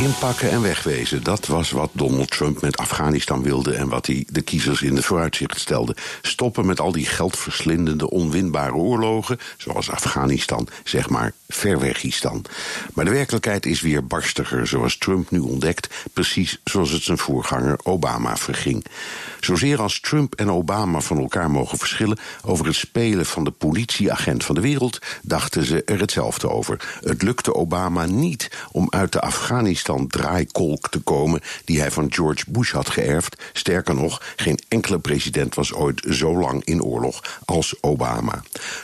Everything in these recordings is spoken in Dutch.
Inpakken en wegwezen, dat was wat Donald Trump met Afghanistan wilde en wat hij de kiezers in de vooruitzicht stelde. Stoppen met al die geldverslindende, onwinbare oorlogen, zoals Afghanistan, zeg maar Verwegistan. Maar de werkelijkheid is weer barstiger, zoals Trump nu ontdekt, precies zoals het zijn voorganger Obama verging. Zozeer als Trump en Obama van elkaar mogen verschillen over het spelen van de politieagent van de wereld, dachten ze er hetzelfde over. Het lukte Obama niet om uit de Afghanistan-draaikolk te komen die hij van George Bush had geërfd. Sterker nog, geen enkele president was ooit zo lang in oorlog als Obama.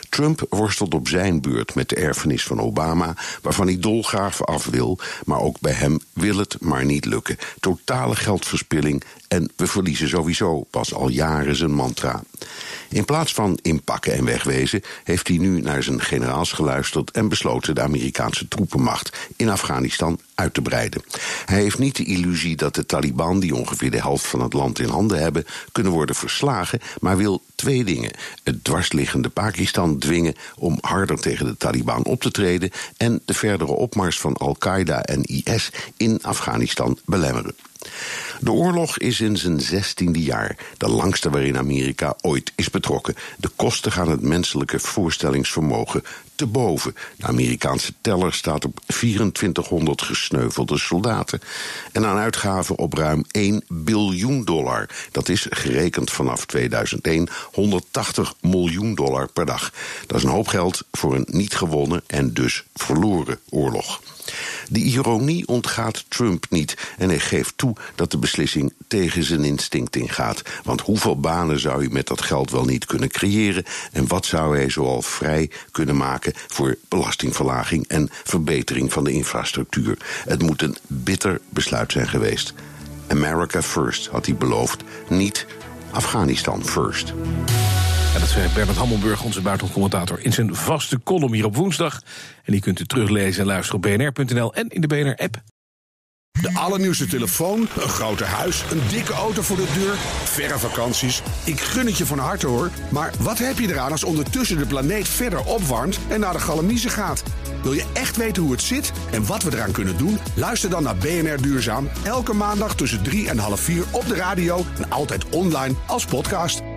Trump worstelt op zijn beurt met de erfenis van Obama, waarvan hij dolgraag af wil, maar ook bij hem wil het maar niet lukken. Totale geldverspilling en we verliezen sowieso pas al jaren zijn mantra. In plaats van inpakken en wegwezen heeft hij nu naar zijn generaals geluisterd en besloten de Amerikaanse troepenmacht in Afghanistan uit te breiden. Hij heeft niet de illusie dat de Taliban, die ongeveer de helft van het land in handen hebben, kunnen worden verslagen, maar wil twee dingen: het dwarsliggende Pakistan dwingen om harder tegen de Taliban op te treden en de verdere opmars van Al-Qaeda en IS in Afghanistan belemmeren. De oorlog is in zijn zestiende jaar, de langste waarin Amerika ooit is betrokken. De kosten gaan het menselijke voorstellingsvermogen te boven. De Amerikaanse teller staat op 2400 gesneuvelde soldaten. En aan uitgaven op ruim 1 biljoen dollar. Dat is gerekend vanaf 2001 180 miljoen dollar per dag. Dat is een hoop geld voor een niet gewonnen en dus verloren oorlog. De ironie ontgaat Trump niet en hij geeft toe dat de beslissing tegen zijn instinct ingaat. Want hoeveel banen zou hij met dat geld wel niet kunnen creëren en wat zou hij zoal vrij kunnen maken voor belastingverlaging en verbetering van de infrastructuur? Het moet een bitter besluit zijn geweest. America first had hij beloofd, niet Afghanistan first. Dat zei Bernard Hammelburg, onze buitenlandcommentator, in zijn vaste column hier op woensdag. En die kunt u teruglezen en luisteren op bnr.nl en in de BNR-app. De allernieuwste telefoon, een groter huis, een dikke auto voor de deur, verre vakanties. Ik gun het je van harte hoor. Maar wat heb je eraan als ondertussen de planeet verder opwarmt en naar de galamiezen gaat? Wil je echt weten hoe het zit en wat we eraan kunnen doen? Luister dan naar BNR Duurzaam. Elke maandag tussen 3 en half 4 op de radio en altijd online als podcast.